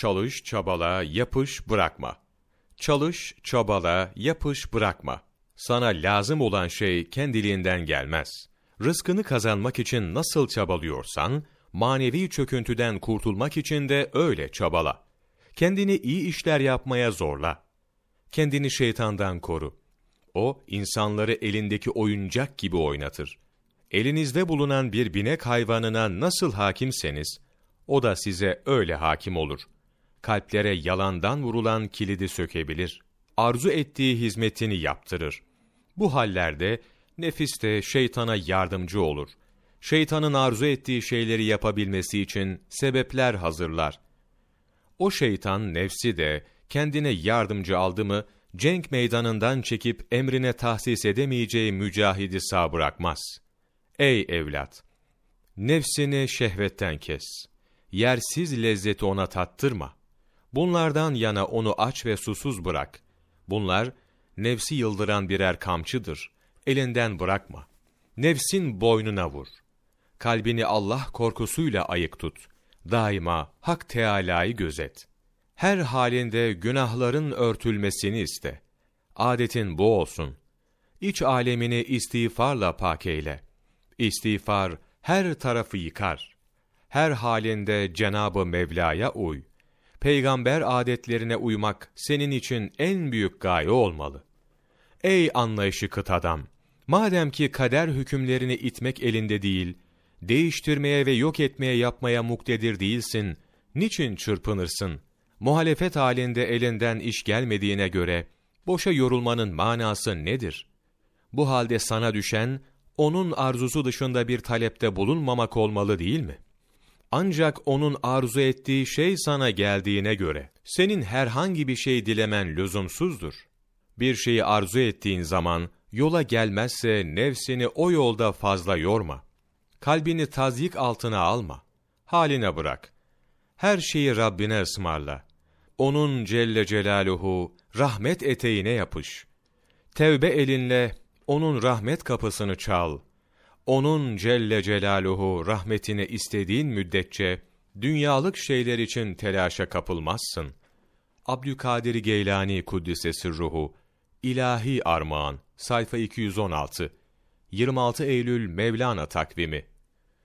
Çalış, çabala, yapış, bırakma. Çalış, çabala, yapış, bırakma. Sana lazım olan şey kendiliğinden gelmez. Rızkını kazanmak için nasıl çabalıyorsan, manevi çöküntüden kurtulmak için de öyle çabala. Kendini iyi işler yapmaya zorla. Kendini şeytandan koru. O, insanları elindeki oyuncak gibi oynatır. Elinizde bulunan bir binek hayvanına nasıl hakimseniz, o da size öyle hakim olur. Kalplere yalandan vurulan kilidi sökebilir. Arzu ettiği hizmetini yaptırır. Bu hallerde nefis de şeytana yardımcı olur. Şeytanın arzu ettiği şeyleri yapabilmesi için sebepler hazırlar. O şeytan nefsi de kendine yardımcı aldı mı, cenk meydanından çekip emrine tahsis edemeyeceği mücahidi sağ bırakmaz. Ey evlat! Nefsini şehvetten kes. Yersiz lezzeti ona tattırma. Bunlardan yana onu aç ve susuz bırak. Bunlar, nefsi yıldıran birer kamçıdır. Elinden bırakma. Nefsin boynuna vur. Kalbini Allah korkusuyla ayık tut. Daima Hak Teâlâ'yı gözet. Her halinde günahların örtülmesini iste. Adetin bu olsun. İç alemini istiğfarla pak eyle. İstiğfar her tarafı yıkar. Her halinde Cenabı Mevla'ya uy. Peygamber adetlerine uymak senin için en büyük gaye olmalı. Ey anlayışı kıt adam! Madem ki kader hükümlerini itmek elinde değil, değiştirmeye ve yok etmeye yapmaya muktedir değilsin, niçin çırpınırsın? Muhalefet halinde elinden iş gelmediğine göre, boşa yorulmanın manası nedir? Bu halde sana düşen, onun arzusu dışında bir talepte bulunmamak olmalı değil mi? Ancak onun arzu ettiği şey sana geldiğine göre, senin herhangi bir şey dilemen lüzumsuzdur. Bir şeyi arzu ettiğin zaman, yola gelmezse nefsini o yolda fazla yorma. Kalbini tazyik altına alma. Haline bırak. Her şeyi Rabbine ısmarla. Onun Celle Celaluhu rahmet eteğine yapış. Tevbe elinle onun rahmet kapısını çal. Onun Celle Celaluhu rahmetini istediğin müddetçe dünyalık şeyler için telaşa kapılmazsın. Abdülkadir Geylani Kuddisesi Ruhu İlahi Armağan sayfa 216 26 Eylül Mevlana takvimi